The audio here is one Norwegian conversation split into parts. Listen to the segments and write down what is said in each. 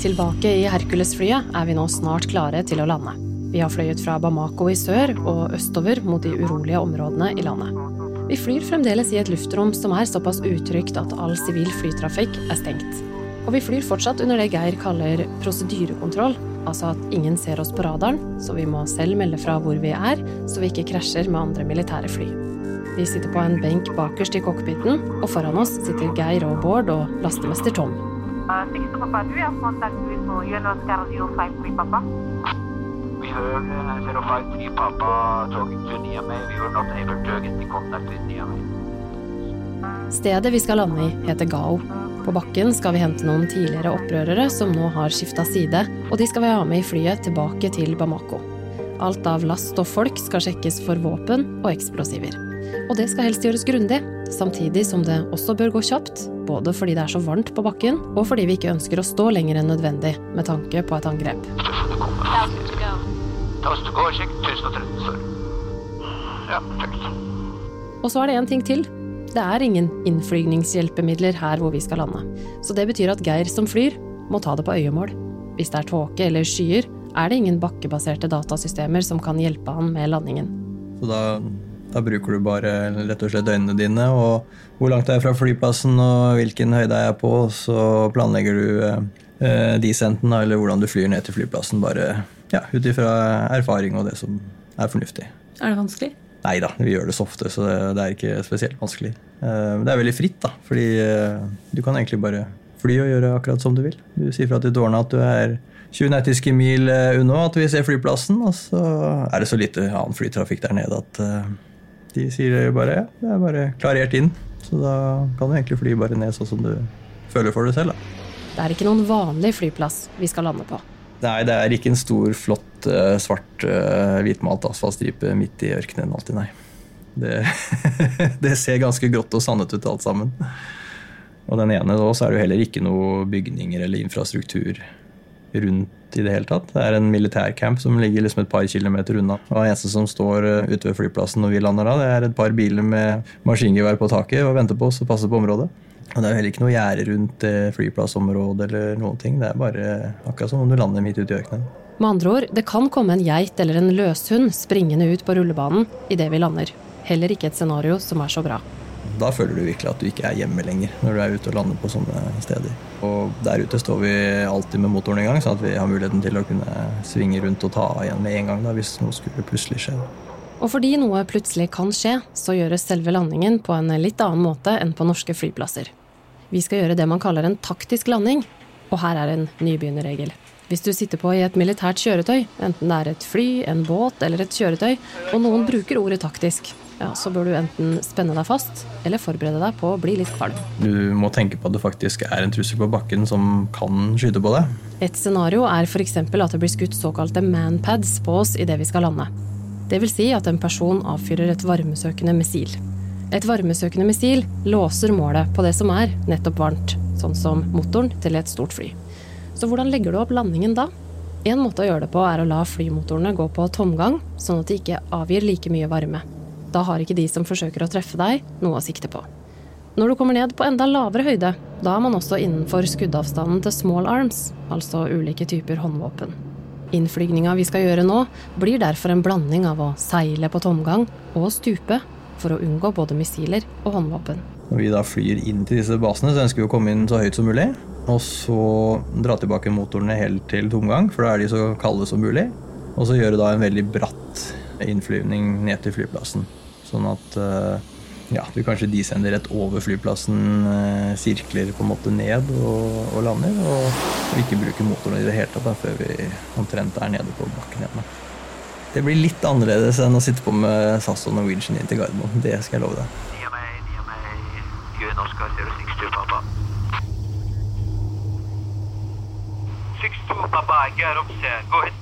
Tilbake i Hercules-flyet er vi nå snart klare til å lande. Vi har fløyet fra Bamako i sør og østover mot de urolige områdene i landet. Vi flyr fremdeles i et luftrom som er såpass utrygt at all sivil flytrafikk er stengt. Og vi flyr fortsatt under det Geir kaller prosedyrekontroll, altså at ingen ser oss på radaren, så vi må selv melde fra hvor vi er, så vi ikke krasjer med andre militære fly. Vi sitter på en benk bakerst i cockpiten, og foran oss sitter Geir og Bård og lastemester Tom. Six to Papa, do you have contact with Yellow Scar 053 Papa? We heard 053 Papa talking to Niamey. We were not able to get in contact with Niamey. Stedet vi skal lande i, heter Gao. På bakken skal vi hente noen tidligere opprørere som nå har skifta side, og de skal vi ha med i flyet tilbake til Bamako. Alt av last og folk skal sjekkes for våpen og eksplosiver. Og det skal helst gjøres grundig, samtidig som det også bør gå kjapt, både fordi det er så varmt på bakken, og fordi vi ikke ønsker å stå lenger enn nødvendig med tanke på et angrep. Og sjekk 1013, sorry. Ja, perfekt. Og så er det en ting til. Det er ingen innflygningshjelpemidler her hvor vi skal lande. Så det betyr at Geir som flyr, må ta det på øyemål. Hvis det er tåke eller skyer, er det ingen bakkebaserte datasystemer som kan hjelpe han med landingen. Så da, da bruker du bare rett og slett øynene dine og hvor langt er jeg fra flyplassen og hvilken høyde er jeg på, så planlegger du eh, descenten eller hvordan du flyr ned til flyplassen bare ja, ut ifra erfaring og det som er fornuftig. Er det vanskelig? Nei da, vi gjør det så ofte, så det, det er ikke spesielt vanskelig. Eh, Det er veldig fritt, da, fordi eh, du kan egentlig bare fly og gjøre akkurat som du vil. Du sier fra til Dorna at du er 20 nautiske mil eh, unna at vi ser flyplassen, og så er det så lite annen flytrafikk der nede at eh, de sier bare ja, det er bare klarert inn. Så da kan du egentlig fly bare ned sånn som du føler for det selv. da. Det er ikke noen vanlig flyplass vi skal lande på. Nei, det er ikke en stor, flott, eh, svart, eh, hvitmalt asfaltstripe midt i ørkenen alltid, nei. Det, det ser ganske grått og sandet ut alt sammen. Og den ene da, så er det jo heller ikke noe bygninger eller infrastruktur rundt i det hele tatt. Det er en militærcamp som ligger liksom et par kilometer unna. Og det eneste som står eh, ute ved flyplassen når vi lander da, det er et par biler med maskingevær på taket og venter på oss og passer på området. Og det er jo heller ikke noe gjerde rundt eh, flyplassområdet eller noen ting. Det er bare akkurat som om du lander midt ute i ørkenen. Med andre ord, det kan komme en geit eller en løshund springende ut på rullebanen idet vi lander. Heller ikke et scenario som er så bra. Da føler du virkelig at du ikke er hjemme lenger når du er ute og lander på sånne steder. Og der ute står vi alltid med motoren i gang, sånn at vi har muligheten til å kunne svinge rundt og ta av igjen med en gang da, hvis noe skulle plutselig skje. Og fordi noe plutselig kan skje, så gjøres selve landingen på en litt annen måte enn på norske flyplasser. Vi skal gjøre det man kaller en taktisk landing, og her er en nybegynnerregel. Hvis du sitter på i et militært kjøretøy, enten det er et fly, en båt eller et kjøretøy, og noen bruker ordet taktisk, ja, så bør du enten spenne deg fast eller forberede deg på å bli litt kvalm. Du må tenke på at det faktisk er en trussel på bakken som kan skyte på deg. Et scenario er f.eks. at det blir skutt såkalte manpads på oss idet vi skal lande. Det vil si at en person avfyrer et varmesøkende missil. Et varmesøkende missil låser målet på det som er nettopp varmt, sånn som motoren til et stort fly. Så hvordan legger du opp landingen da? En måte å gjøre det på er å la flymotorene gå på tomgang, sånn at de ikke avgir like mye varme. Da har ikke de som forsøker å treffe deg, noe å sikte på. Når du kommer ned på enda lavere høyde, da er man også innenfor skuddavstanden til small arms, altså ulike typer håndvåpen. Innflygninga vi skal gjøre nå, blir derfor en blanding av å seile på tomgang og stupe for å unngå både missiler og håndvåpen. Når vi da flyr inn til disse basene, så ønsker vi å komme inn så høyt som mulig. Og så dra tilbake motorene helt til tomgang, for da er de så kalde som mulig. Og så gjøre da en veldig bratt innflyvning ned til flyplassen. Sånn at eh, ja, du kanskje desender rett over flyplassen, eh, sirkler på en måte ned og, og lander. Og, og ikke bruker motoren i det hele tatt da, før vi omtrent er nede på bakken igjen. Det blir litt annerledes enn å sitte på med SAS og Norwegian inn til Gardermoen. Det skal jeg love deg. Niamey, Niamey, UN Oscar 062 Papa. 62 Papa, get up there.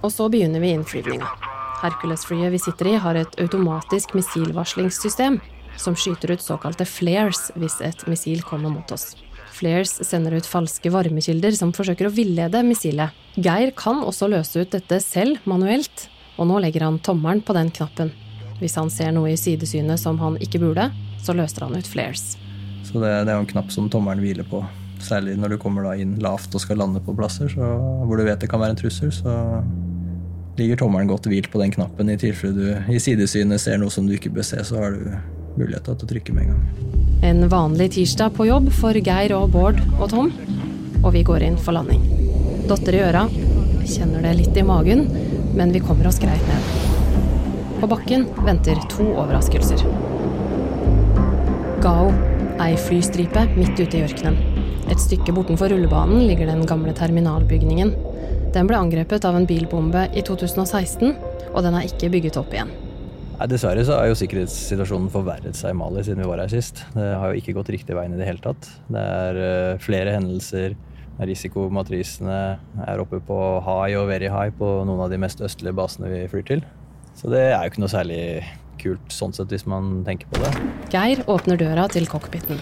Og så begynner vi innflyvninga. Hercules-flyet vi sitter i, har et automatisk missilvarslingssystem som skyter ut såkalte flares hvis et missil kommer mot oss. Flares sender ut falske varmekilder som forsøker å villede missilet. Geir kan også løse ut dette selv manuelt, og nå legger han tommelen på den knappen. Hvis han ser noe i sidesynet som han ikke burde, så løser han ut flares. Så det, det er jo en knapp som tommelen hviler på. Særlig når du kommer da inn lavt og skal lande på plasser hvor du vet det kan være en trussel. Så ligger tommelen godt hvilt på den knappen. I tilfelle du i sidesynet ser noe som du ikke bør se, så har du mulighet til å trykke med en gang. En vanlig tirsdag på jobb for Geir og Bård og Tom, og vi går inn for landing. Dotter i øra, kjenner det litt i magen, men vi kommer oss greit ned. På bakken venter to overraskelser. Gao, ei flystripe midt ute i ørkenen. Et stykke bortenfor rullebanen ligger den gamle terminalbygningen. Den ble angrepet av en bilbombe i 2016, og den er ikke bygget opp igjen. Nei, dessverre så har jo sikkerhetssituasjonen forverret seg i Mali siden vi var her sist. Det har jo ikke gått riktig veien i det hele tatt. Det er uh, flere hendelser. Risikomatrisene er oppe på high og very high på noen av de mest østlige basene vi flyr til. Så det er jo ikke noe særlig kult sånn sett, hvis man tenker på det. Geir åpner døra til cockpiten.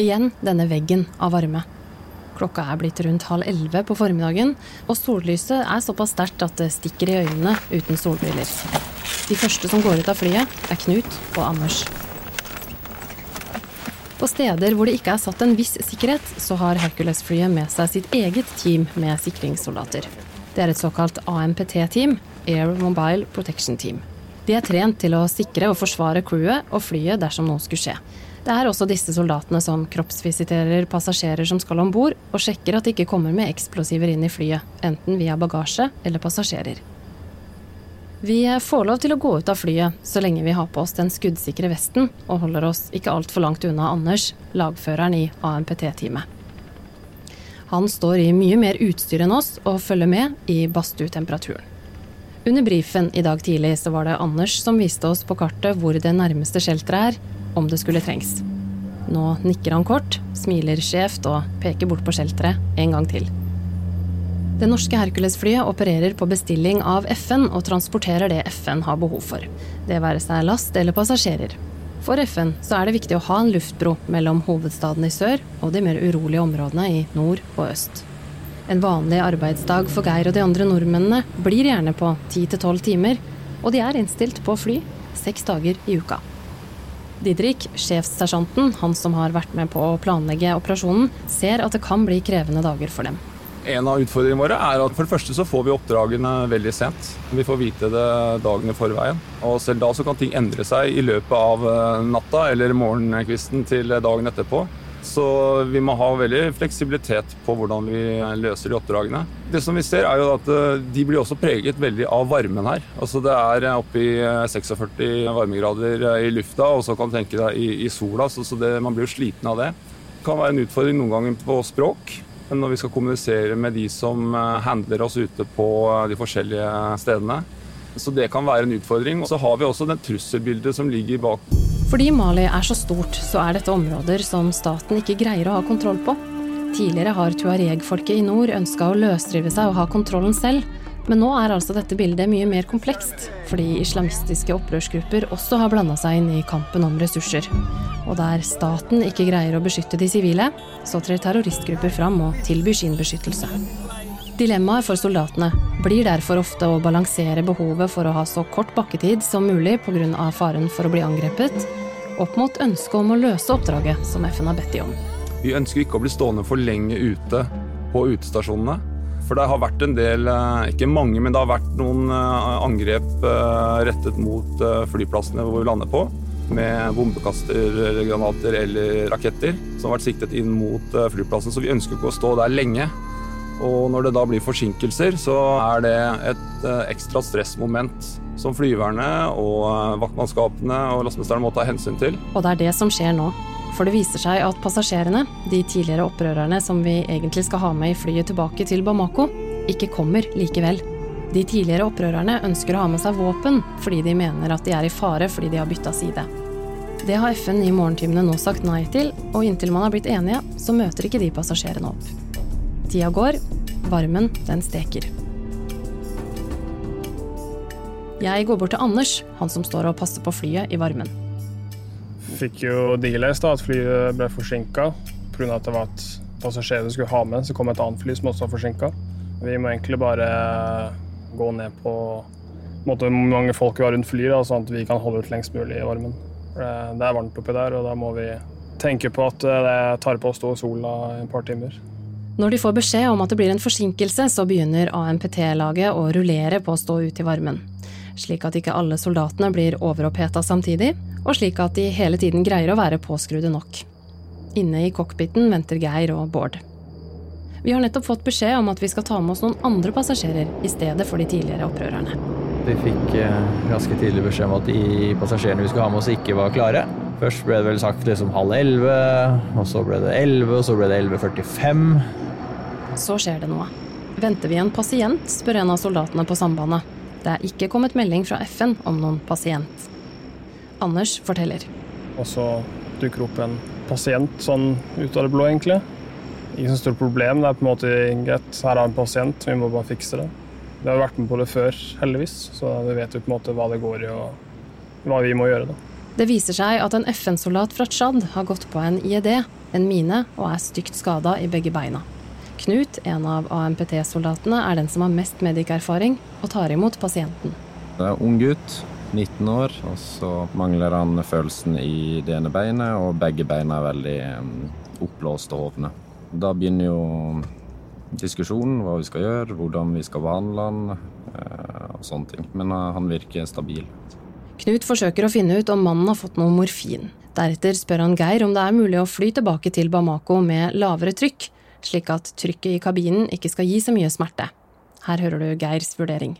Igjen denne veggen av varme. Klokka er blitt rundt halv elleve på formiddagen, og sollyset er såpass sterkt at det stikker i øynene uten solbriller. De første som går ut av flyet, er Knut og Anders. På steder hvor det ikke er satt en viss sikkerhet, så har Hercules-flyet med seg sitt eget team med sikringssoldater. Det er et såkalt AMPT-team, Air Mobile Protection Team. De er trent til å sikre og forsvare crewet og flyet dersom noe skulle skje. Det er også disse soldatene som kroppsvisiterer passasjerer som skal om bord, og sjekker at de ikke kommer med eksplosiver inn i flyet, enten via bagasje eller passasjerer. Vi får lov til å gå ut av flyet så lenge vi har på oss den skuddsikre vesten og holder oss ikke altfor langt unna Anders, lagføreren i AMPT-teamet. Han står i mye mer utstyr enn oss og følger med i badstuetemperaturen. Under brifen i dag tidlig så var det Anders som viste oss på kartet hvor det nærmeste shelteret er, om det skulle trengs. Nå nikker han kort, smiler skjevt og peker bort på shelteret en gang til. Det norske Hercules-flyet opererer på bestilling av FN og transporterer det FN har behov for. Det være seg last eller passasjerer. For FN så er det viktig å ha en luftbro mellom hovedstaden i sør og de mer urolige områdene i nord og øst. En vanlig arbeidsdag for Geir og de andre nordmennene blir gjerne på 10-12 timer, og de er innstilt på å fly seks dager i uka. Didrik, sjefssersjanten, han som har vært med på å planlegge operasjonen, ser at det kan bli krevende dager for dem. En av utfordringene våre er at for det første så får vi oppdragene veldig sent. Vi får vite det dagen i forveien. Og selv da så kan ting endre seg i løpet av eh, natta eller morgenkvisten til dagen etterpå. Så vi må ha veldig fleksibilitet på hvordan vi løser de oppdragene. Det som vi ser er jo at eh, De blir også preget veldig av varmen her. Altså Det er oppi 46 varmegrader i lufta, og så kan du tenke deg i, i sola. Så, så det, man blir jo sliten av det. Det kan være en utfordring noen ganger på språk når vi skal kommunisere med de som eh, handler oss ute på eh, de forskjellige stedene. Så det kan være en utfordring. Og så har vi også det trusselbildet som ligger bak. Fordi Mali er så stort, så er dette områder som staten ikke greier å ha kontroll på. Tidligere har tuareg-folket i nord ønska å løsrive seg og ha kontrollen selv. Men nå er altså dette bildet mye mer komplekst, fordi islamistiske opprørsgrupper også har blanda seg inn i kampen om ressurser. Og der staten ikke greier å beskytte de sivile, så trer terroristgrupper fram og tilbyr sin beskyttelse. Dilemmaet for soldatene blir derfor ofte å balansere behovet for å ha så kort bakketid som mulig pga. faren for å bli angrepet, opp mot ønsket om å løse oppdraget som FN har bedt de om. Vi ønsker ikke å bli stående for lenge ute på utestasjonene. For det har vært en del, eh, ikke mange, men det har vært noen eh, angrep eh, rettet mot flyplassene hvor vi lander på. Med bombekastergranater eller raketter som har vært siktet inn mot flyplassen. Så vi ønsker ikke å stå der lenge. Og når det da blir forsinkelser, så er det et ekstra stressmoment som flyverne og vaktmannskapene og lastemesterne må ta hensyn til. Og det er det som skjer nå. For det viser seg at passasjerene, de tidligere opprørerne som vi egentlig skal ha med i flyet tilbake til Bamako, ikke kommer likevel. De tidligere opprørerne ønsker å ha med seg våpen fordi de mener at de er i fare fordi de har bytta side. Det har FN i morgentimene nå sagt nei til, og inntil man har blitt enige, så møter ikke de passasjerene opp. Tida går, varmen den steker. Jeg går bort til Anders, han som står og passer på flyet i varmen fikk jo deleis da, at flyet ble forsinka pga. at det var et passasjer du skulle ha med. Så kom et annet fly som også var forsinka. Vi må egentlig bare gå ned på hvor mange folk vi har rundt flyet, sånn at vi kan holde ut lengst mulig i varmen. Det er varmt oppi der, og da må vi tenke på at eh, det tar på å stå i sola i et par timer. Når de får beskjed om at det blir en forsinkelse, så begynner AMPT-laget å rullere på å stå ute i varmen. Slik at ikke alle soldatene blir overoppheta samtidig, og slik at de hele tiden greier å være påskrudde nok. Inne i cockpiten venter Geir og Bård. Vi har nettopp fått beskjed om at vi skal ta med oss noen andre passasjerer i stedet for de tidligere opprørerne. Vi fikk eh, ganske tidlig beskjed om at de passasjerene vi skulle ha med oss, ikke var klare. Først ble det vel sagt liksom halv elleve, og så ble det elleve, og så ble det 11.45. Så skjer det noe. Venter vi en pasient, spør en av soldatene på sambandet. Det er ikke kommet melding fra FN om noen pasient. Anders forteller. Og så dukker opp en pasient sånn ut av det blå, egentlig. Ikke så stort problem. Det er på en måte greit. Her er en pasient, vi må bare fikse det. Vi har vært med på det før, heldigvis, så vi vet jo på en måte hva det går i og hva vi må gjøre. da. Det viser seg at en FN-soldat fra Tsjad har gått på en IED, en mine, og er stygt skada i begge beina. Knut, en av AMPT-soldatene, er den som har mest medikerfaring og tar imot pasienten. Det er ung gutt, 19 år, og så mangler han følelsen i det ene beinet, og begge beina er veldig oppblåste og hovne. Da begynner jo diskusjonen, hva vi skal gjøre, hvordan vi skal behandle han, uh, og sånne ting. Men uh, han virker stabil. Knut forsøker å finne ut om mannen har fått noe morfin. Deretter spør han Geir om det er mulig å fly tilbake til Bamako med lavere trykk, slik at trykket i kabinen ikke skal gi så mye smerte. Her hører du Geirs vurdering.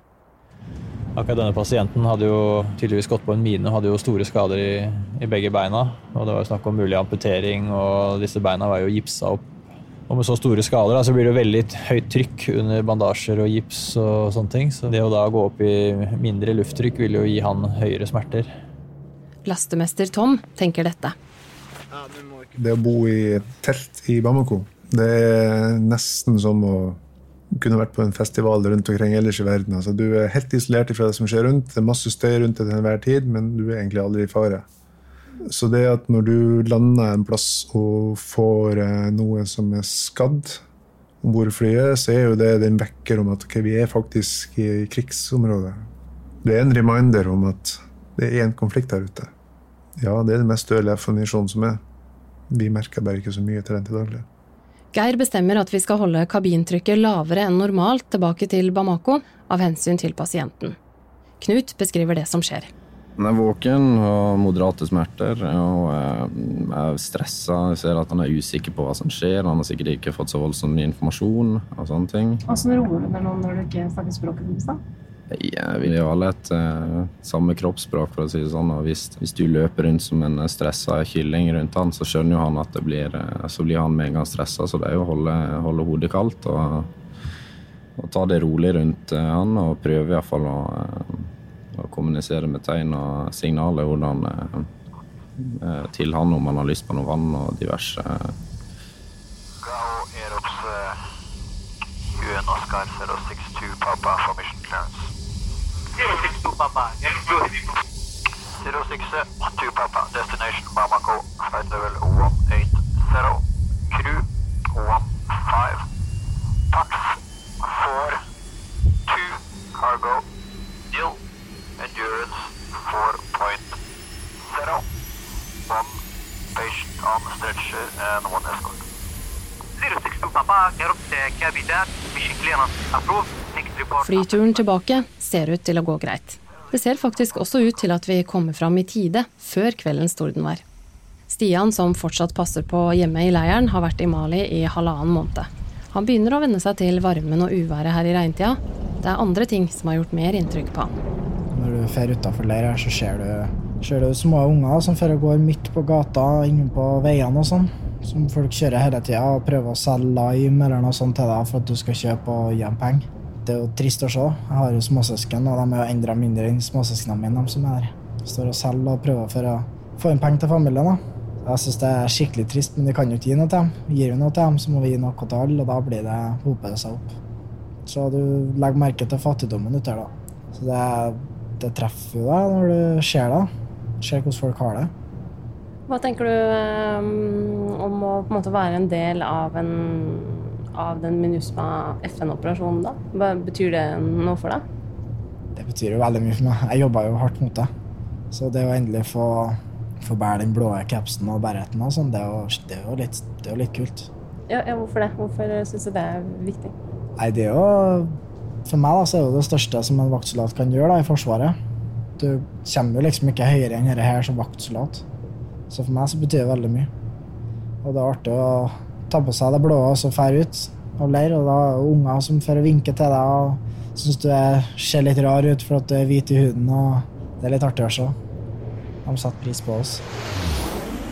Akkurat denne pasienten hadde jo tydeligvis gått på en mine og hadde jo store skader i, i begge beina. Og det var jo snakk om mulig amputering, og disse beina var jo gipsa opp. Og med så store skader da, så blir det jo veldig høyt trykk under bandasjer og gips og sånne ting. Så det å da gå opp i mindre lufttrykk vil jo gi han høyere smerter. Lastemester Tom tenker dette. Det å bo i telt i Bamako, det er nesten som å kunne vært på en festival rundt omkring ellers i verden. Altså, du er helt isolert fra det som skjer rundt. Det er masse støy rundt deg til enhver tid, men du er egentlig aldri i fare. Så det at når du lander en plass og får eh, noe som er skadd om bord i flyet, så er jo det den vekker om at okay, vi er faktisk i krigsområdet. Det er en reminder om at det er en konflikt der ute. Ja, det er den mest dødelige ammunisjonen som er. Vi merker bare ikke så mye til den til daglig. Geir bestemmer at vi skal holde kabintrykket lavere enn normalt tilbake til Bamako, av hensyn til pasienten. Knut beskriver det som skjer. Han er våken og moderate smerter og eh, er stressa. Jeg ser at han er usikker på hva som skjer. Han har sikkert ikke fått så voldsomt mye informasjon. og sånne ting. Hvordan roer du deg nå når du ikke snakker språket deres? Ja, vi har alle et uh, samme kroppsspråk, for å si det sånn. og hvis, hvis, du løper rundt som en stressa kylling rundt han, så skjønner jo han at det blir, uh, så blir han med en gang stressa. Så det er jo å holde, holde hodet kaldt og, og, ta det rolig rundt uh, han, og prøve iallfall å, eh, å kommunisere med tegn og signaler hvordan, eh, eh, til han om han har lyst på noe vann og diverse. Gao Erops, uh, UN Oscar 062 Papa for mission clearance. 062 Papa, next close. 062 Papa, destination Bamako, flight level 180. Crew one five. Pax four two. Cargo. Nil. Endurance 4.0. 1 patient on stretcher and one escort. 062 Papa, Aerops Cabinet, mission clearance approved. Flyturen tilbake ser ut til å gå greit. Det ser faktisk også ut til at vi kommer fram i tide, før kveldens tordenvær. Stian, som fortsatt passer på hjemme i leiren, har vært i Mali i halvannen måned. Han begynner å venne seg til varmen og uværet her i regntida. Det er andre ting som har gjort mer inntrykk på han. Når du drar utafor leir her, så ser du, ser du små unger som fører går midt på gata, inne på veiene og sånn. Som folk kjører hele tida og prøver å selge lime eller noe sånt til deg for at du skal kjøpe og gi dem penger. Det er jo trist å se. Jeg har jo småsøsken, og de er jo enda mindre enn småsøsknene mine. som er der. Står og selger og prøver for å få inn penger til familien. da. Jeg syns det er skikkelig trist, men vi kan jo ikke gi noe til dem. Gir vi noe til dem, så må vi gi noe til alle, og da blir det, hoper seg opp. Så du legger merke til fattigdommen ute her, da. Så det, det treffer jo deg når du ser det. Ser hvordan folk har det. Hva tenker du um, om å på en måte være en del av, en, av den MINUSMA FN-operasjonen, da? Hva betyr det noe for deg? Det betyr jo veldig mye for meg. Jeg jobba jo hardt mot det. Så det å endelig få, få bære den blå capsen og bærheten og sånn, det, er det, er det er jo litt kult. Ja, ja, hvorfor det? Hvorfor syns du det er viktig? Nei, det er jo For meg da, så er det det største som en vaktsoldat kan gjøre da, i Forsvaret. Du kommer jo liksom ikke høyere enn dette her som vaktsoldat. Så for meg så betyr det veldig mye. Og det er artig å ta på seg det blå og så drar ut og leir. Og da er det unger som får vinke til deg og syns du er, ser litt rar ut for at du er hvit i huden. og Det er litt artig å se. De setter pris på oss.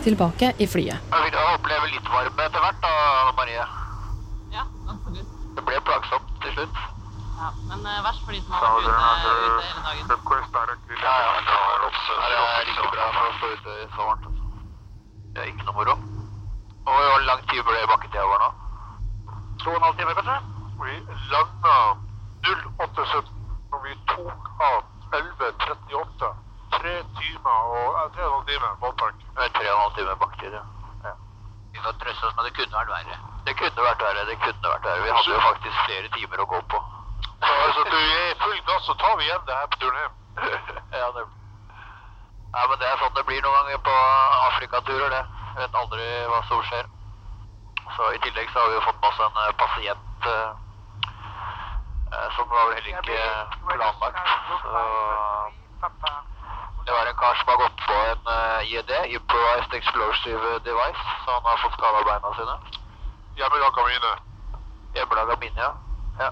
Tilbake i flyet. Jeg vil oppleve litt varme etter hvert, da, Marie. Ja, absolutt. Det ble plagsomt til slutt. Ja, men eh, verst for de som har vært ute, ute hele dagen. Ja, ja, det også, er ikke bra for å stå ute så varmt. Det er ikke noe moro. Og hvor lang tid ble bakketida vår nå? To og en halv time, kanskje? Vi landa 08.17, når vi tok av 11.38. Tre timer og eh, tre og en halv time. Det er tre og en halv time bakketid, ja. ja. får trøste oss, men det kunne vært verre. Det kunne vært verre, det kunne vært verre. Vi hadde jo faktisk flere timer å gå på. Så altså, du i full gass, så tar vi igjen det her på turen hjem. ja, det... Nei, men det er sånn det blir noen ganger på Afrikaturer, det. Vet aldri hva som skjer. Så i tillegg så har vi jo fått med oss en eh, pasient eh, eh, som var vel heller ikke planlagt. Så det var en kar som har gått på en eh, IED, Improvised Explosive Device, så han har fått skada beina sine. Hjemmelaga mine. Hjemmelaga mine, ja. ja.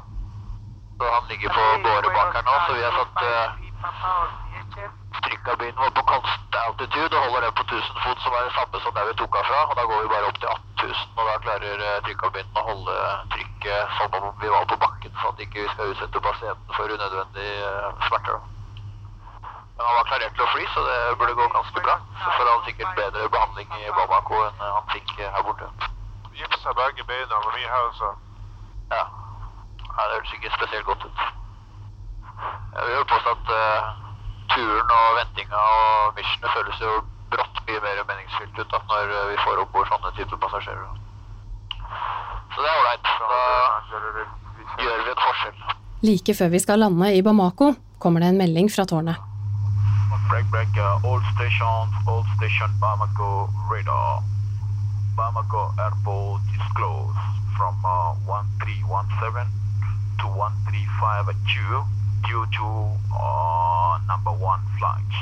Så han ligger på båret bak her nå, så vi har satt uh, trykkabinen vår på constant altitude og holder den på 1000 fot, som er det samme som der vi tok av fra. Og da går vi bare opp til 18 000, og da klarer uh, trykkabinen å holde trykket som om vi var på bakken, sånn at ikke vi skal utsette pasienten for unødvendig uh, smerter. Men han var klarert til å fly, så det burde gå ganske bra. Så får han sikkert bedre behandling i Bamako enn han fikk eh, her borte. Gipsa begge beina med mye helse. Ja. Nei, det høres ikke spesielt godt ut. Jeg vil påstå at eh, turen og ventinga og missionet føles jo brått mye mer meningsfylt ut da, når vi får opp bord sånne typer passasjerer. Så det er ålreit. Da gjør vi en forskjell. Like før vi skal lande i Bamako, kommer det en melding fra tårnet. Break, break, uh, all stations, all station Bamako radar. Bamako airport is closed from uh, 1317 to 1352 due to uh, number one flight.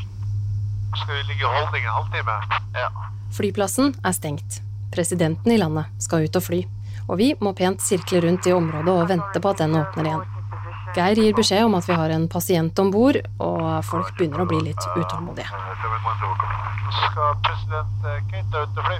Skal vi ligge i holdning en halvtime? Ja. Flyplassen er stengt. Presidenten i landet skal ut og fly, og vi må pent sirkle rundt i området og vente på at den åpner igjen. Geir gir beskjed om at vi har en pasient om bord, og folk begynner å bli litt utålmodige. Skal president Kate ut og fly.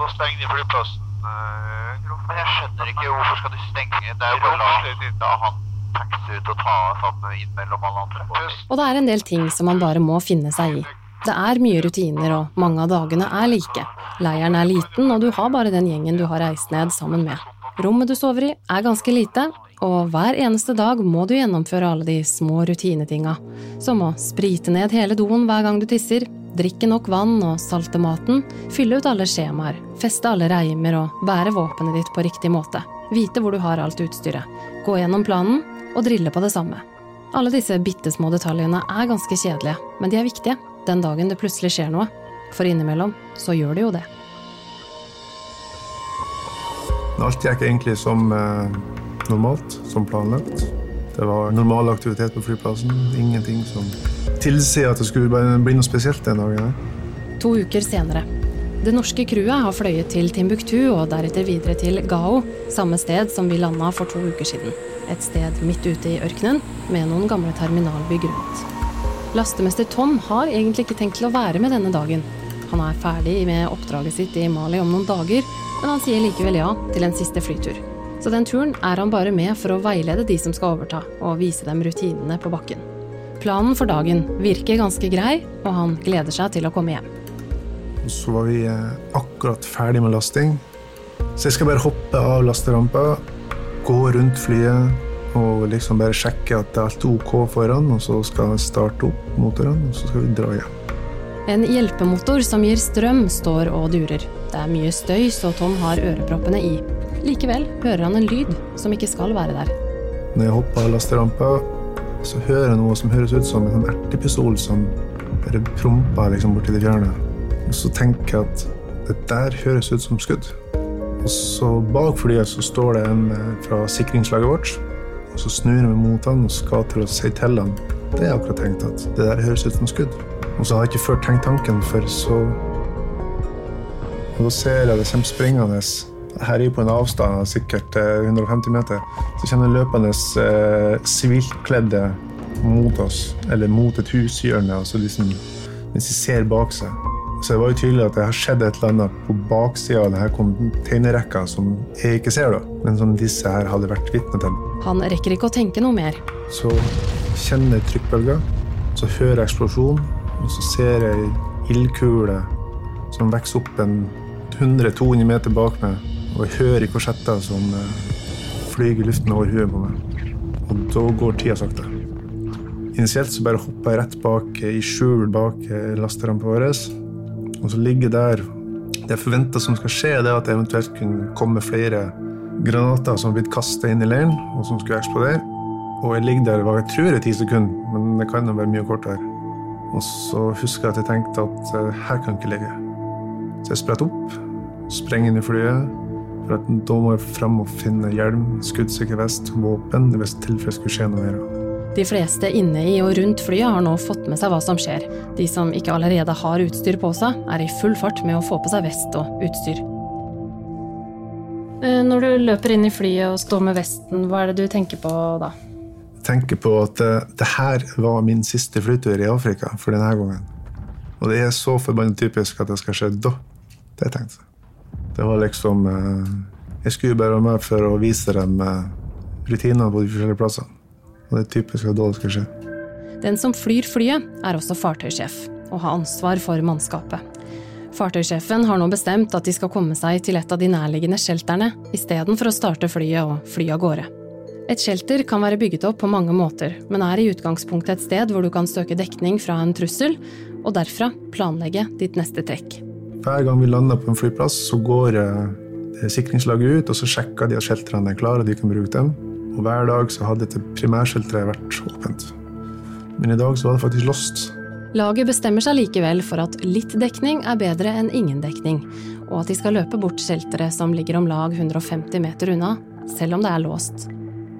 Da stenger de flyplassen. eh, jeg skjønner ikke hvorfor skal de stenge. Det er jo bare la han taxi ut og ta sammen inn mellom alle andre. Og det er en del ting som man bare må finne seg i. Det er mye rutiner, og mange av dagene er like. Leiren er liten, og du har bare den gjengen du har reist ned sammen med. Rommet du sover i, er ganske lite, og hver eneste dag må du gjennomføre alle de små rutinetinga, som å sprite ned hele doen hver gang du tisser, drikke nok vann og salte maten, fylle ut alle skjemaer, feste alle reimer og bære våpenet ditt på riktig måte, vite hvor du har alt utstyret, gå gjennom planen og drille på det samme. Alle disse bitte små detaljene er ganske kjedelige, men de er viktige den dagen det plutselig skjer noe, for innimellom så gjør det jo det. Alt gikk egentlig som eh, normalt, som planlagt. Det var normal aktivitet på flyplassen. Ingenting som tilsier at det skulle bli noe spesielt den dagen. To uker senere. Det norske crewet har fløyet til Timbuktu og deretter videre til Gao, samme sted som vi landa for to uker siden. Et sted midt ute i ørkenen med noen gamle terminalbygg rundt. Lastemester Tom har egentlig ikke tenkt til å være med denne dagen. Han er ferdig med oppdraget sitt i Mali om noen dager, men han sier likevel ja til en siste flytur. Så den turen er han bare med for å veilede de som skal overta, og vise dem rutinene på bakken. Planen for dagen virker ganske grei, og han gleder seg til å komme hjem. Så var vi eh, akkurat ferdig med lasting. Så jeg skal bare hoppe av lasterampa, gå rundt flyet og liksom bare sjekke at det er alt ok foran, og så skal jeg starte opp motorene, og så skal vi dra hjem. En hjelpemotor som gir strøm, står og durer. Det er mye støy, så Tom har øreproppene i. Likevel hører han en lyd som ikke skal være der. Når jeg hopper av lasterampa, så hører jeg noe som høres ut som en sånn ertepistol som bare promper liksom borti det fjerne. Og så tenker jeg at det der høres ut som skudd. Og så bak flyet så står det en eh, fra sikringslaget vårt. Og så snur meg mot han og skal til å si til han det jeg akkurat tenkt at det der høres ut som skudd. Og så har jeg ikke før tenkt tanken, for så Og da ser jeg det kommer springende her er på en avstand av sikkert eh, 150 meter. Så kommer det løpende eh, sivilkledde mot oss, eller mot et hushjørne, altså liksom, mens de ser bak seg. Så det var jo tydelig at det har skjedd et eller annet på baksida av denne containerrekka som jeg ikke ser, da, men som disse her hadde vært vitne til. Han rekker ikke å tenke noe mer. Så kjenner jeg trykkbølger, så hører jeg eksplosjon, og så ser jeg ildkule som vokser opp en 100-200 meter bak meg, og jeg hører korsetter som eh, flyr i luften over huet på meg. Og da går tida sakte. Initielt så bare hopper jeg rett bak i skjul bak lasterampa vår. Og så ligger der Det jeg forventa som skal skje, er at det eventuelt kunne komme flere granater som har blitt kastet inn i leiren, og som skulle eksplodere. Og jeg ligger der hva jeg tror er ti sekunder, men det kan jo være mye kortere. Og så husker jeg at jeg tenkte at uh, her kan jeg ikke ligge. Så jeg spretter opp, sprenger inn i flyet. For da må jeg frem og finne hjelm, skuddsikker vest, våpen, hvis tilfellet skulle skje noe mer. De fleste inne i og rundt flyet har nå fått med seg hva som skjer. De som ikke allerede har utstyr på seg, er i full fart med å få på seg vest og utstyr. Eh, når du løper inn i flyet og står med vesten, hva er det du tenker på da? Jeg tenker på at uh, det her var min siste flytur i Afrika for denne gangen. Og det er så forbannet typisk at det skal skje da. Det tenkte jeg. Det var liksom uh, Jeg skulle bare være med for å vise dem rutiner på de forskjellige plassene. Og det er typisk at det skal skje. Den som flyr flyet, er også fartøysjef og har ansvar for mannskapet. Fartøysjefen har nå bestemt at de skal komme seg til et av de nærliggende shelterne istedenfor å starte flyet og fly av gårde. Et shelter kan være bygget opp på mange måter, men er i utgangspunktet et sted hvor du kan søke dekning fra en trussel, og derfra planlegge ditt neste trekk. Hver gang vi lander på en flyplass, så går sikringslaget ut, og så sjekker de at shelterne er klare, og de kan bruke dem. Og hver dag så hadde dette primærshelteret vært åpent. Men i dag så var det faktisk lost. Laget bestemmer seg likevel for at litt dekning er bedre enn ingen dekning, og at de skal løpe bort shelteret som ligger om lag 150 meter unna, selv om det er låst.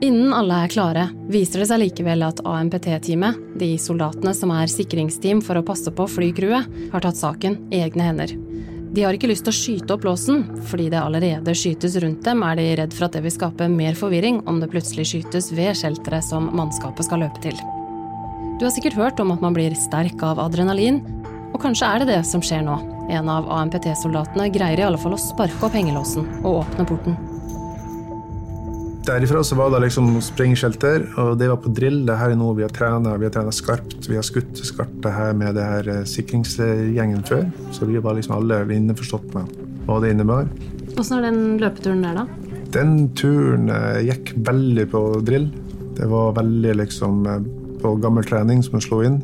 Innen alle er klare, viser det seg likevel at AMPT-teamet, de soldatene som er sikringsteam for å passe på flycrewet, har tatt saken i egne hender. De har ikke lyst til å skyte opp låsen, fordi det allerede skytes rundt dem, er de redd for at det vil skape mer forvirring om det plutselig skytes ved shelteret som mannskapet skal løpe til. Du har sikkert hørt om at man blir sterk av adrenalin, og kanskje er det det som skjer nå. En av AMPT-soldatene greier i alle fall å sparke opp hengelåsen og åpne porten. Derifra så var det liksom sprengskjelter, og det var på drill. Det her er noe vi har trena. Vi har trena skarpt. Vi har skutt skarpt det her med det her sikringsgjengen før. Så vi var liksom alle innforstått med hva det innebar. Åssen var den løpeturen der, da? Den turen gikk veldig på drill. Det var veldig liksom på gammel trening som å slå inn.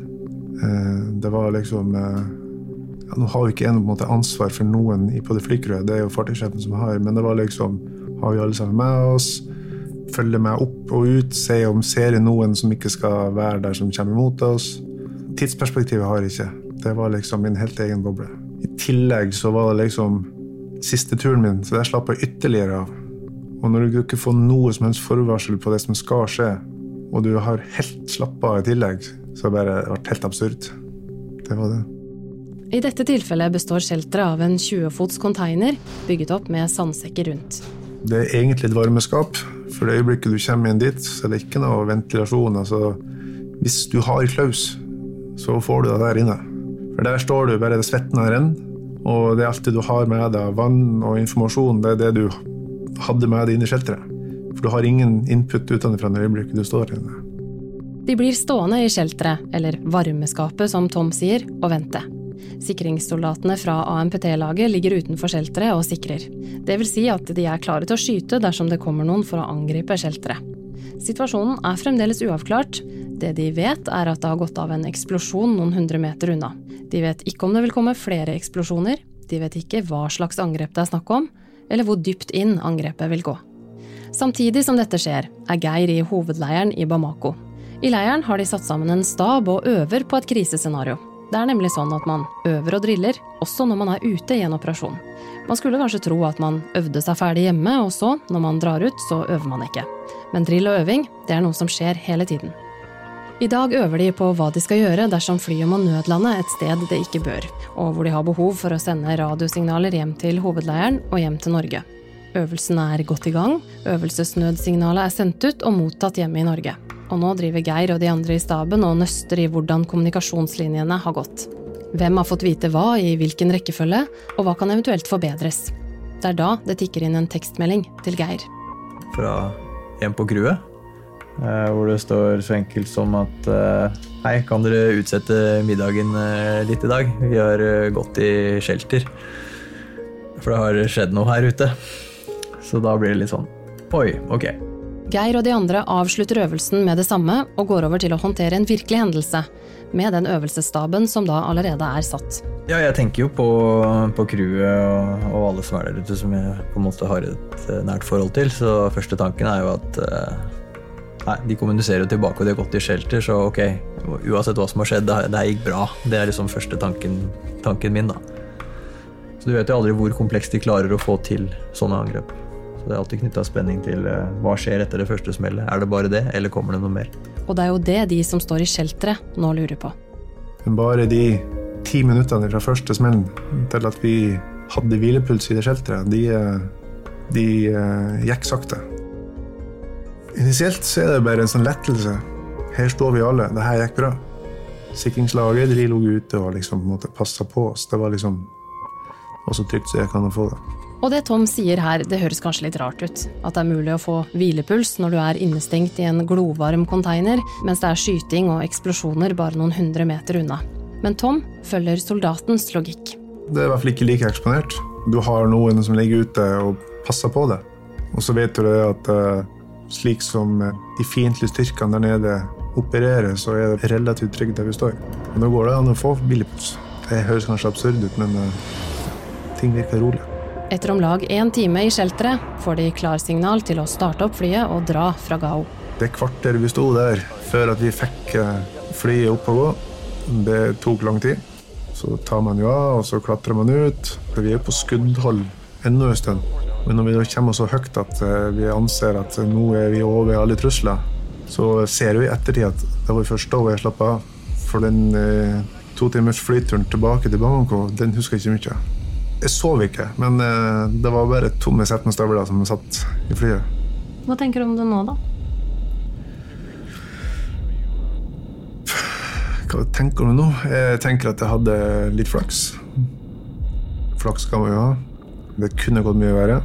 Det var liksom ja, Nå har jo ikke en på en måte ansvar for noen på det flykrøet, det er jo fartøysjefen som har, men det var liksom Har vi alle sammen med oss? Følge meg opp og ut, se om ser noen som ikke skal være der, som kommer imot oss. Tidsperspektivet har jeg ikke. Det var liksom min helt egen boble. I tillegg så var det liksom siste turen min, så der slapp jeg ytterligere av. Og når du ikke får noe som helst forvarsel på det som skal skje, og du har helt slappa av i tillegg, så har det vært helt absurd. Det var det. I dette tilfellet består shelteret av en 20-fots container bygget opp med sandsekker rundt. Det er egentlig et varmeskap. For det øyeblikket du kommer inn dit, så er det ikke noe ventilasjon. Altså, hvis du har klaus, så får du det der inne. For der står du bare det svetten renner, og det er alt det du har med deg. Vann og informasjon, det er det du hadde med deg inn i shelteret. For du har ingen input utenfra det øyeblikket du står inne. De blir stående i shelteret, eller varmeskapet som Tom sier, og vente. Sikringssoldatene fra AMPT-laget ligger utenfor shelteret og sikrer. Det vil si at de er klare til å skyte dersom det kommer noen for å angripe shelteret. Situasjonen er fremdeles uavklart. Det de vet, er at det har gått av en eksplosjon noen hundre meter unna. De vet ikke om det vil komme flere eksplosjoner, de vet ikke hva slags angrep det er snakk om, eller hvor dypt inn angrepet vil gå. Samtidig som dette skjer, er Geir i hovedleiren i Bamako. I leiren har de satt sammen en stab og øver på et krisescenario. Det er nemlig sånn at man øver og driller, også når man er ute i en operasjon. Man skulle kanskje tro at man øvde seg ferdig hjemme, og så, når man drar ut, så øver man ikke. Men drill og øving, det er noe som skjer hele tiden. I dag øver de på hva de skal gjøre dersom flyet må nødlande et sted det ikke bør, og hvor de har behov for å sende radiosignaler hjem til hovedleiren og hjem til Norge. Øvelsen er godt i gang, øvelsesnødsignalet er sendt ut og mottatt hjemme i Norge. Og nå driver Geir og de andre i staben og nøster i hvordan kommunikasjonslinjene har gått. Hvem har fått vite hva i hvilken rekkefølge, og hva kan eventuelt forbedres? Det er da det tikker inn en tekstmelding til Geir. Fra en på crewet, eh, hvor det står så enkelt som at eh, Hei, kan dere utsette middagen eh, litt i dag? Vi har gått i shelter. For det har skjedd noe her ute. Så da blir det litt sånn Oi, ok. Geir og de andre avslutter øvelsen med det samme og går over til å håndtere en virkelig hendelse, med den øvelsesstaben som da allerede er satt. Ja, jeg tenker jo på, på crewet og, og, alle som er der ute, som jeg på en måte har et eh, nært forhold til. Så første tanken er jo at uh, Nei, de kommuniserer jo tilbake, og de har gått i shelter, så ok, uansett hva som har skjedd, det, her gikk bra. Det er liksom første tanken, tanken min, da. Så du vet jo aldri hvor komplekst de klarer å få til sånne angrep. Så det er alltid knytta spenning til uh, hva skjer etter det første smellet. Er det bare det, eller kommer det noe mer? Og det er jo det de som står i shelteret nå lurer på. Bare de ti minuttene fra første smellen til at vi hadde hvilepuls i det shelteret, de, eh, de uh, gikk sakte. Initielt så er det bare en sånn lettelse. Her står vi alle, det her gikk bra. Sikringslaget de lå ute og liksom passa på oss. Det var liksom var så trygt som jeg kan få det. Og det Tom sier her, det høres kanskje litt rart ut. At det er mulig å få hvilepuls når du er innestengt i en glovarm container, mens det er skyting og eksplosjoner bare noen hundre meter unna. Men Tom følger soldatens logikk. Det er i hvert fall ikke like eksponert. Du har noen som ligger ute og passer på det. Og så vet du det at uh, slik som eh, de fiendtlige styrkene der nede opererer, så er det relativt trygt der vi står. Og nå går det an å få hvilepuls. Det høres kanskje absurd ut, men uh, ting virker rolig. Etter om lag én time i shelteret får de klarsignal til å starte opp flyet og dra fra Gao. Det kvarter vi sto der før at vi fikk eh, flyet opp og gå, det tok lang tid. Så tar man jo av, og så klatrer man ut. Vi er på skuddhold ennå en stund. Men når vi kommer så høyt at eh, vi anser at nå er vi over alle trusler, så ser vi i ettertid at det var først da jeg slapp av. For den eh, to timers flyturen tilbake til Bangkok, den husker jeg ikke mye av. Jeg sov ikke, men eh, det var bare tomme setmestøvler som satt i flyet. Hva tenker du om det nå, da? Hva tenker du nå? Jeg tenker at jeg hadde litt flaks. Flaks kan man jo ha. Det kunne gått mye verre.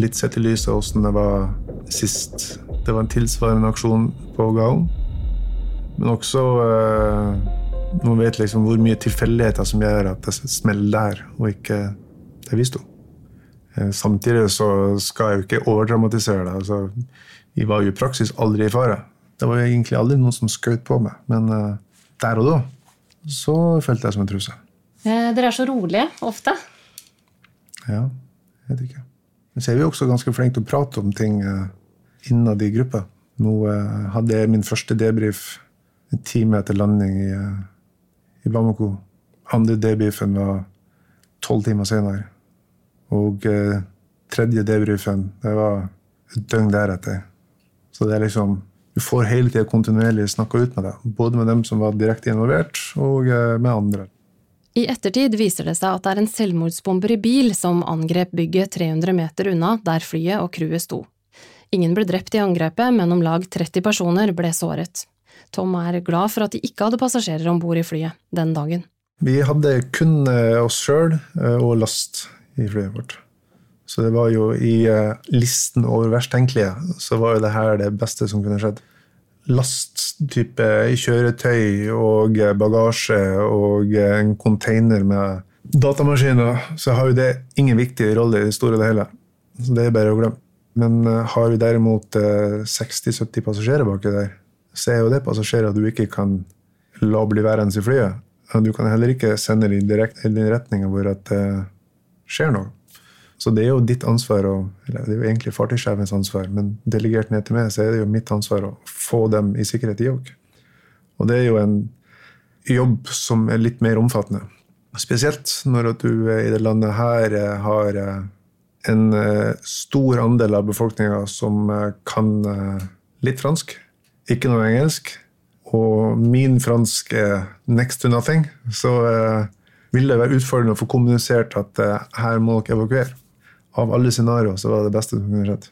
Litt sett i lys av åssen det var sist. Det var en tilsvarende aksjon på Gaon. Men også eh, Noen vet liksom hvor mye tilfeldigheter som gjør at det smeller der, og ikke det visste hun. Eh, samtidig så skal jeg jo ikke overdramatisere det. Altså, vi var jo i praksis aldri i fare. Det var jo egentlig aldri noen som skjøt på meg. Men uh, der og da så følte jeg som en trussel. Eh, dere er så rolige ofte. Ja, jeg vet ikke. Men så er vi også ganske flinke til å prate om ting innad i gruppa. Nå hadde jeg min første debrief en time etter landing i, i Bamako. Andre debriefen var tolv timer senere. Og eh, tredje debrifen, det var et døgn deretter. Så det er liksom Du får hele tida kontinuerlig snakka ut med deg. Både med dem som var direkte involvert, og eh, med andre. I ettertid viser det seg at det er en selvmordsbomber i bil som angrep bygget 300 meter unna der flyet og crewet sto. Ingen ble drept i angrepet, men om lag 30 personer ble såret. Tom er glad for at de ikke hadde passasjerer om bord i flyet den dagen. Vi hadde kun eh, oss sjøl og last i flyet vårt. Så det var jo i uh, listen over verst tenkelige, så var jo det her det beste som kunne skjedd. Lasttype kjøretøy og bagasje og en container med datamaskiner, så har jo det ingen viktig rolle i det store og det hele. Så det er bare å glemme. Men har vi derimot uh, eh, 60-70 passasjerer baki der, så er jo det passasjerer du ikke kan la bli værende i flyet. Du kan heller ikke sende dem direkte i den retninga hvor at skjer noe. Så det er jo ditt ansvar, og, eller det er jo egentlig fartøysjefens ansvar, men delegert ned til meg, så er det jo mitt ansvar å få dem i sikkerhet, de òg. Og det er jo en jobb som er litt mer omfattende. Spesielt når at du i det landet her eh, har eh, en eh, stor andel av befolkninga som kan litt fransk, ikke noe engelsk. Og min fransk er next to nothing. Så eh, vil det være utfordrende å få kommunisert at eh, her må dere evakuere. Av alle scenarioer så var det det beste som kunne skjedd.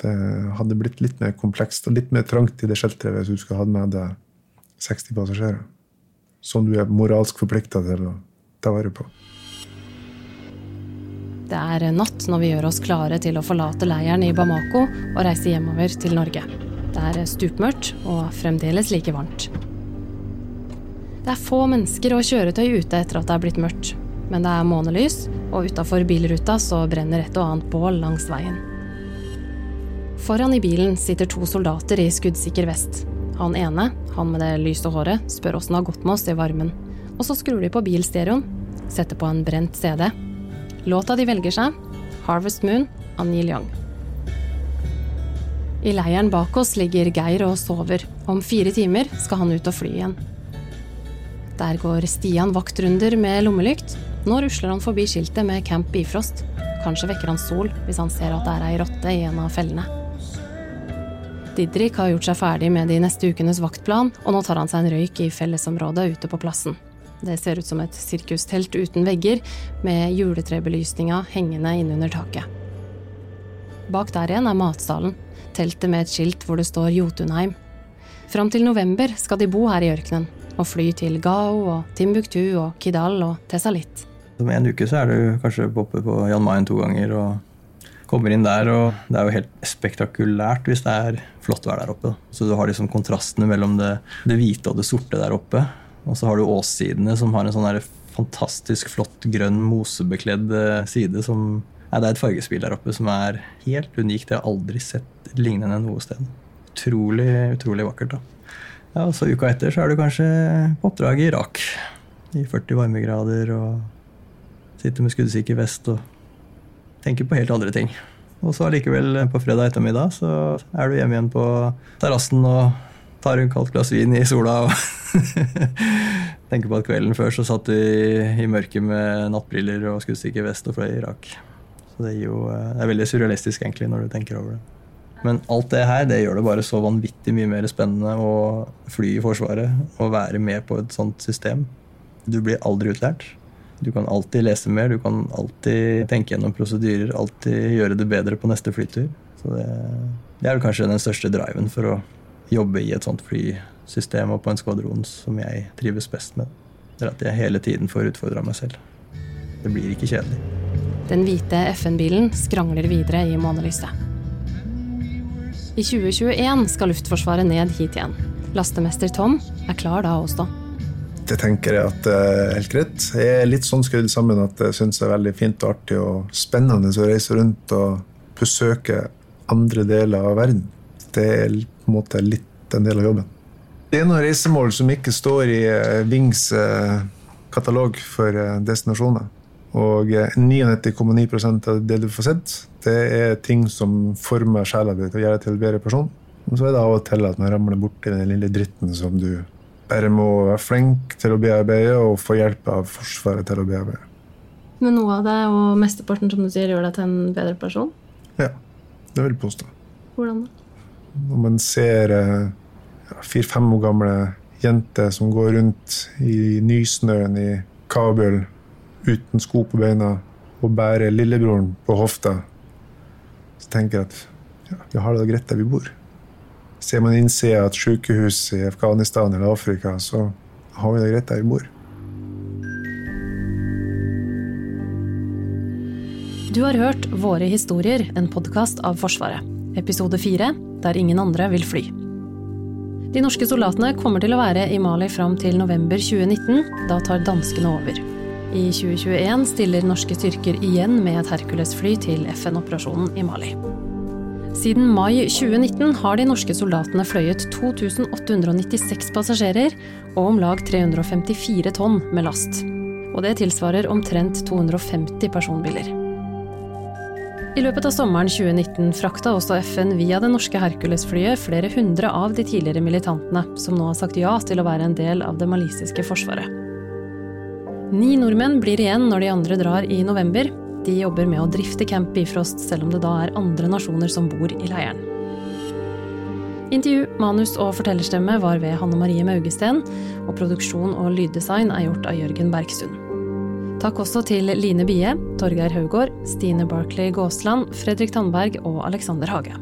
Det hadde blitt litt mer komplekst og litt mer trangt i det shelteret hvis du skulle hatt med deg 60 passasjerer. Som du er moralsk forplikta til å ta vare på. Det er natt når vi gjør oss klare til å forlate leiren i Bamako og reise hjemover til Norge. Det er stupmørkt og fremdeles like varmt. Det er få mennesker og kjøretøy ute etter at det er blitt mørkt. Men det er månelys, og utafor bilruta så brenner et og annet bål langs veien. Foran i bilen sitter to soldater i skuddsikker vest. Han ene, han med det lyse håret, spør åssen det har gått med oss i varmen. Og så skrur de på bilstereoen, setter på en brent CD. Låta de velger seg, 'Harvest Moon' av Neil Young. I leiren bak oss ligger Geir og sover. Om fire timer skal han ut og fly igjen. Der går Stian vaktrunder med lommelykt. Nå rusler han forbi skiltet med Camp Bifrost. Kanskje vekker han Sol hvis han ser at det er ei rotte i en av fellene. Didrik har gjort seg ferdig med de neste ukenes vaktplan, og nå tar han seg en røyk i fellesområdet ute på plassen. Det ser ut som et sirkustelt uten vegger, med juletrebelysninga hengende innunder taket. Bak der igjen er matsalen, teltet med et skilt hvor det står Jotunheim. Fram til november skal de bo her i ørkenen, og fly til Gao og Timbuktu og Kidal og Tessalit. Om en uke så er du kanskje oppe på Jan Mayen to ganger og kommer inn der, og det er jo helt spektakulært hvis det er flott vær der oppe. Så du har liksom kontrastene mellom det, det hvite og det sorte der oppe. Og så har du åssidene som har en sånn fantastisk flott grønn mosebekledd eh, side som Nei, det er et fargespill der oppe som er helt unikt. Jeg har aldri sett lignende noe sted. Utrolig, utrolig vakkert. da. Ja, og så Uka etter så er du kanskje på oppdrag i Irak. I 40 varmegrader og sitter med skuddsikker vest og tenker på helt andre ting. Og så allikevel på fredag ettermiddag så er du hjemme igjen på terrassen og tar en kaldt glass vin i sola og tenker på at kvelden før så satt du i, i mørket med nattbriller og skuddsikker vest og fløy i Irak. Så det, jo, eh, det er veldig surrealistisk egentlig når du tenker over det. Men alt det her det gjør det bare så vanvittig mye mer spennende å fly i Forsvaret og være med på et sånt system. Du blir aldri utlært. Du kan alltid lese mer, du kan alltid tenke gjennom prosedyrer, alltid gjøre det bedre på neste flytur. Så det, det er vel kanskje den største driven for å jobbe i et sånt flysystem og på en skvadron som jeg trives best med. Det er at jeg hele tiden får utfordra meg selv. Det blir ikke kjedelig. Den hvite FN-bilen skrangler videre i månelyset. I 2021 skal Luftforsvaret ned hit igjen. Lastemester Tom er klar da også. Det tenker jeg at er helt greit. Jeg er litt sånn skrudd sammen at jeg syns det er veldig fint og artig og spennende å reise rundt og besøke andre deler av verden. Det er på en måte litt en del av jobben. Det er noen reisemål som ikke står i eh, Vings eh, katalog for eh, destinasjoner. Og 99,9% av det du får sett, det er ting som former sjela di til å gjøre deg til en bedre person. Og så er det av og til at man ramler borti den lille dritten som du bare må være flink til å bearbeide og få hjelp av Forsvaret til å bearbeide. Men noe av det, og mesteparten, som du sier, gjør deg til en bedre person? Ja, det vil jeg påstå. Hvordan da? Når man ser ja, fire-fem år gamle jenter som går rundt i nysnøen i Kabul uten sko på beina og bærer lillebroren på hofta, så tenker jeg at ja, vi har det greit der vi bor. Ser man innsida at sykehus i Afghanistan eller Afrika, så har vi det greit der vi bor. Du har hørt Våre historier, en podkast av Forsvaret. Episode fire, der ingen andre vil fly. De norske soldatene kommer til å være i Mali fram til november 2019. Da tar danskene over. I 2021 stiller norske styrker igjen med et Hercules-fly til FN-operasjonen i Mali. Siden mai 2019 har de norske soldatene fløyet 2896 passasjerer og om lag 354 tonn med last. Og det tilsvarer omtrent 250 personbiler. I løpet av sommeren 2019 frakta også FN via det norske Hercules-flyet flere hundre av de tidligere militantene, som nå har sagt ja til å være en del av det malisiske forsvaret. Ni nordmenn blir igjen når de andre drar i november. De jobber med å drifte Camp Bifrost, selv om det da er andre nasjoner som bor i leiren. Intervju, manus og fortellerstemme var ved Hanne Marie Maugesten, og produksjon og lyddesign er gjort av Jørgen Bergsund. Takk også til Line Bie, Torgeir Haugård, Stine Barclay Gåsland, Fredrik Tandberg og Alexander Hage.